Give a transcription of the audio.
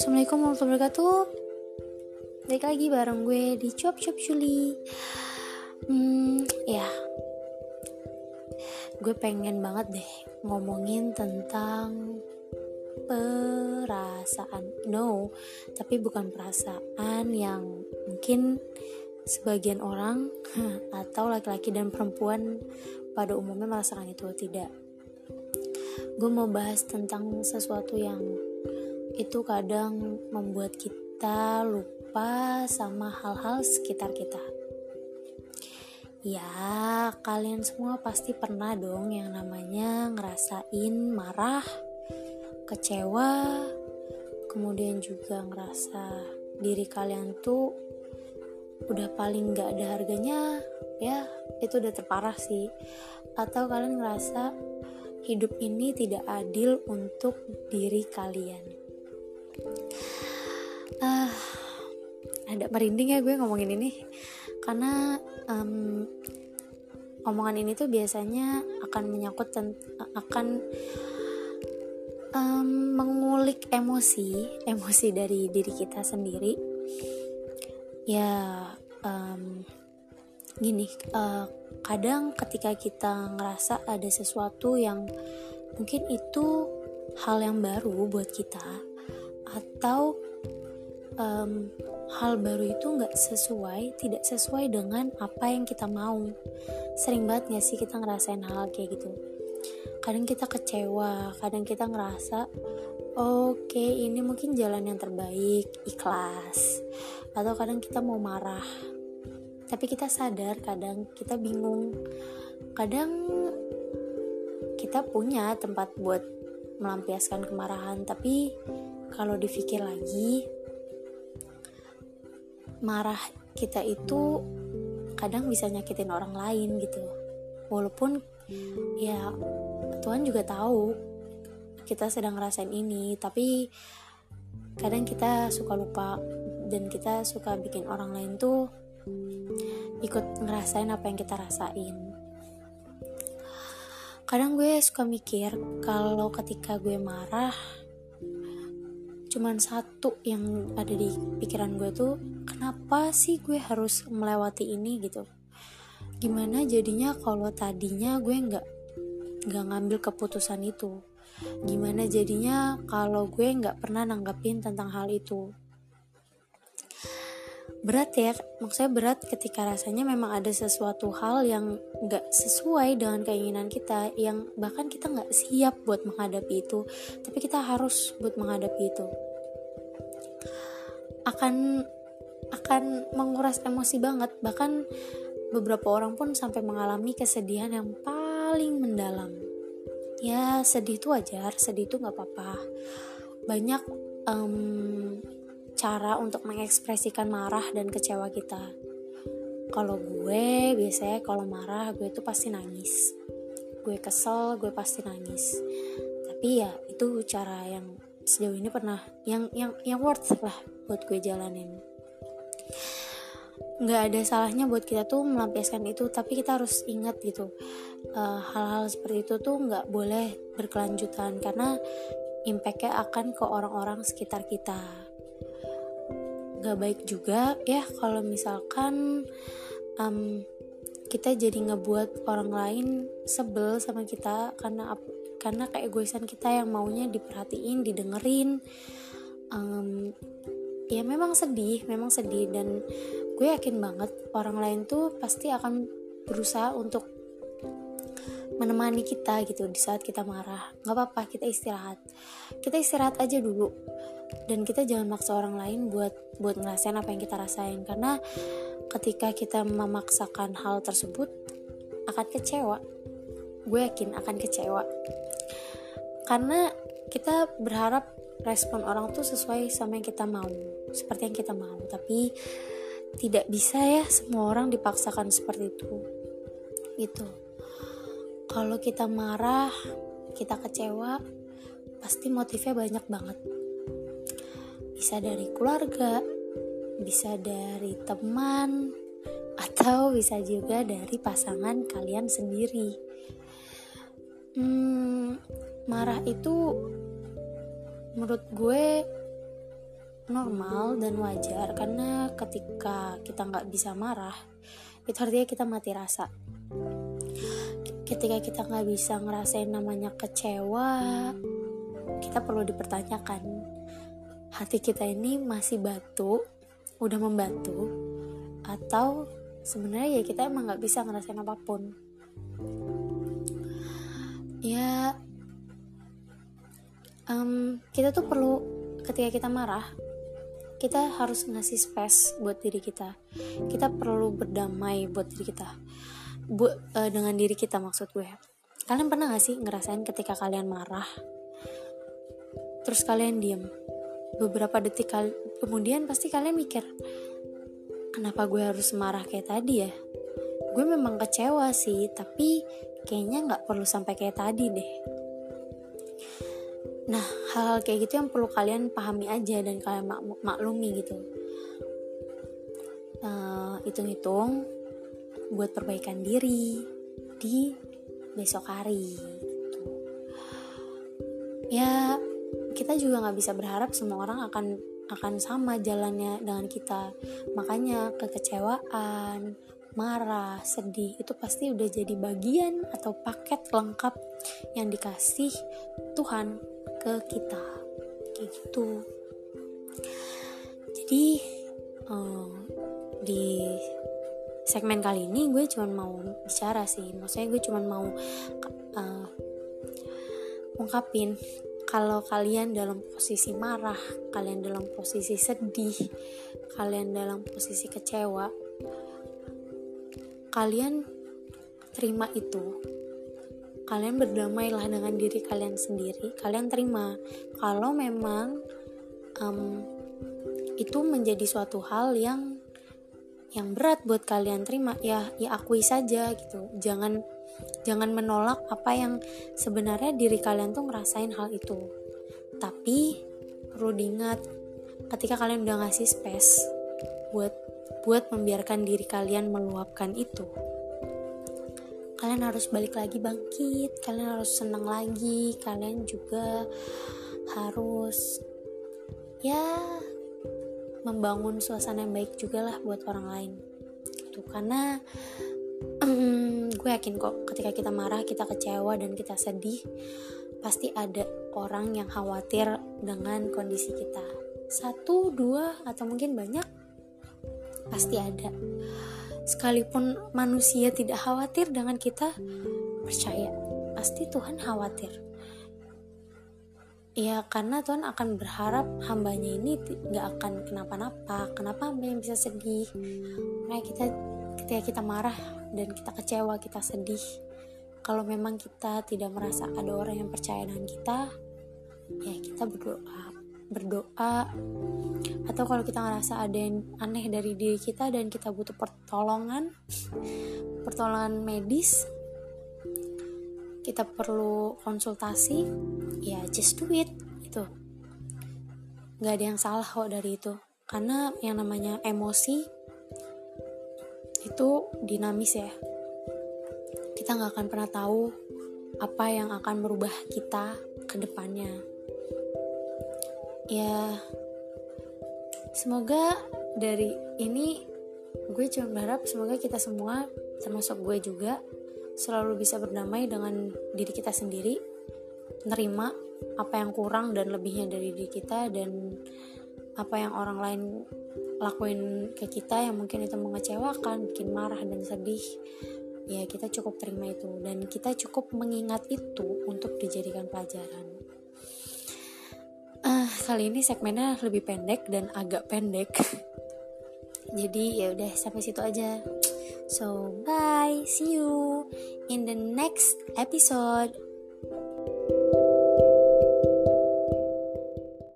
Assalamualaikum warahmatullahi wabarakatuh. Balik lagi bareng gue di Cuap Cuap Juli Hmm, ya. Gue pengen banget deh ngomongin tentang perasaan. No, tapi bukan perasaan yang mungkin sebagian orang atau laki-laki dan perempuan pada umumnya merasakan itu tidak gue mau bahas tentang sesuatu yang itu kadang membuat kita lupa sama hal-hal sekitar kita. Ya, kalian semua pasti pernah dong yang namanya ngerasain marah, kecewa, kemudian juga ngerasa diri kalian tuh udah paling gak ada harganya, ya itu udah terparah sih. Atau kalian ngerasa hidup ini tidak adil untuk diri kalian. Uh, ada merinding ya gue ngomongin ini karena um, omongan ini tuh biasanya akan menyangkut akan um, mengulik emosi emosi dari diri kita sendiri ya um, gini uh, kadang ketika kita ngerasa ada sesuatu yang mungkin itu hal yang baru buat kita atau um, hal baru itu nggak sesuai tidak sesuai dengan apa yang kita mau. Sering banget gak sih kita ngerasain hal kayak gitu? Kadang kita kecewa kadang kita ngerasa oke okay, ini mungkin jalan yang terbaik ikhlas. Atau kadang kita mau marah tapi kita sadar kadang kita bingung. Kadang kita punya tempat buat melampiaskan kemarahan tapi kalau dipikir lagi marah kita itu kadang bisa nyakitin orang lain gitu. Walaupun ya Tuhan juga tahu kita sedang ngerasain ini tapi kadang kita suka lupa dan kita suka bikin orang lain tuh ikut ngerasain apa yang kita rasain. Kadang gue suka mikir kalau ketika gue marah cuman satu yang ada di pikiran gue tuh kenapa sih gue harus melewati ini gitu? Gimana jadinya kalau tadinya gue nggak nggak ngambil keputusan itu? Gimana jadinya kalau gue nggak pernah nanggapin tentang hal itu berat ya maksudnya berat ketika rasanya memang ada sesuatu hal yang nggak sesuai dengan keinginan kita yang bahkan kita nggak siap buat menghadapi itu tapi kita harus buat menghadapi itu. Akan akan menguras emosi banget bahkan beberapa orang pun sampai mengalami kesedihan yang paling mendalam. Ya sedih itu wajar sedih itu nggak apa-apa. Banyak um, cara untuk mengekspresikan marah dan kecewa kita. Kalau gue biasanya kalau marah gue tuh pasti nangis. Gue kesel, gue pasti nangis. Tapi ya itu cara yang sejauh ini pernah yang yang yang worth lah buat gue jalanin. Nggak ada salahnya buat kita tuh melampiaskan itu, tapi kita harus ingat gitu hal hal-hal seperti itu tuh nggak boleh berkelanjutan karena impactnya akan ke orang-orang sekitar kita gak baik juga ya kalau misalkan um, kita jadi ngebuat orang lain sebel sama kita karena karena kayak egoisan kita yang maunya diperhatiin didengerin. Um, ya memang sedih memang sedih dan gue yakin banget orang lain tuh pasti akan berusaha untuk menemani kita gitu di saat kita marah. Nggak apa-apa kita istirahat. Kita istirahat aja dulu. Dan kita jangan maksa orang lain buat buat ngerasain apa yang kita rasain. Karena ketika kita memaksakan hal tersebut akan kecewa. Gue yakin akan kecewa. Karena kita berharap respon orang tuh sesuai sama yang kita mau seperti yang kita mau. Tapi tidak bisa ya semua orang dipaksakan seperti itu. Itu kalau kita marah kita kecewa pasti motifnya banyak banget bisa dari keluarga, bisa dari teman, atau bisa juga dari pasangan kalian sendiri. Hmm, marah itu menurut gue normal dan wajar karena ketika kita nggak bisa marah itu artinya kita mati rasa ketika kita nggak bisa ngerasain namanya kecewa kita perlu dipertanyakan. Hati kita ini masih batu udah membatu atau sebenarnya ya kita emang nggak bisa ngerasain apa pun. Ya um, kita tuh perlu ketika kita marah kita harus ngasih space buat diri kita. Kita perlu berdamai buat diri kita buat uh, dengan diri kita maksud gue. Kalian pernah gak sih ngerasain ketika kalian marah? Terus kalian diem. Beberapa detik kali kemudian pasti kalian mikir kenapa gue harus marah kayak tadi ya? Gue memang kecewa sih tapi kayaknya nggak perlu sampai kayak tadi deh. Nah, hal-hal kayak gitu yang perlu kalian pahami aja dan kalian mak maklumi gitu. Uh, hitung-hitung buat perbaikan diri di besok hari. Gitu. Ya, kita juga nggak bisa berharap semua orang akan akan sama jalannya dengan kita. Makanya kekecewaan, marah, sedih itu pasti udah jadi bagian atau paket lengkap yang dikasih Tuhan ke kita kayak gitu jadi um, di segmen kali ini gue cuma mau bicara sih. Maksudnya gue cuma mau uh, ungkapin kalau kalian dalam posisi marah, kalian dalam posisi sedih, kalian dalam posisi kecewa, kalian terima itu. Kalian berdamailah dengan diri kalian sendiri kalian terima. Kalau memang um, itu menjadi suatu hal yang yang berat buat kalian terima ya ya akui saja gitu. Jangan jangan menolak apa yang sebenarnya diri kalian tuh ngerasain hal itu. Tapi perlu diingat ketika kalian udah ngasih space buat buat membiarkan diri kalian meluapkan itu kalian harus balik lagi bangkit kalian harus senang lagi kalian juga harus ya membangun suasana yang baik juga lah buat orang lain. Gitu. Karena gue yakin kok ketika kita marah kita kecewa dan kita sedih pasti ada orang yang khawatir dengan kondisi kita. Satu dua atau mungkin banyak pasti ada. Sekalipun manusia tidak khawatir dengan kita, percaya pasti Tuhan khawatir. Ya karena Tuhan akan berharap hambanya ini gak akan kenapa-napa. Kenapa hamba yang bisa sedih? Nah kita ketika kita marah dan kita kecewa, kita sedih. Kalau memang kita tidak merasa ada orang yang percaya dengan kita, ya kita berdoa berdoa atau kalau kita ngerasa ada yang aneh dari diri kita dan kita butuh pertolongan pertolongan medis kita perlu konsultasi ya just do it itu nggak ada yang salah kok dari itu. Karena yang namanya emosi itu dinamis ya. Kita nggak akan pernah tahu apa yang akan merubah kita ke depannya. Ya semoga dari ini gue cuma berharap semoga kita semua termasuk gue juga selalu bisa berdamai dengan diri kita sendiri nerima apa yang kurang dan lebihnya dari diri kita dan apa yang orang lain lakuin ke kita yang mungkin itu mengecewakan bikin marah dan sedih ya kita cukup terima itu. Dan kita cukup mengingat itu untuk dijadikan pelajaran. Uh, kali ini segmennya lebih pendek dan agak pendek. Jadi ya udah sampai situ aja so bye. See you in the next episode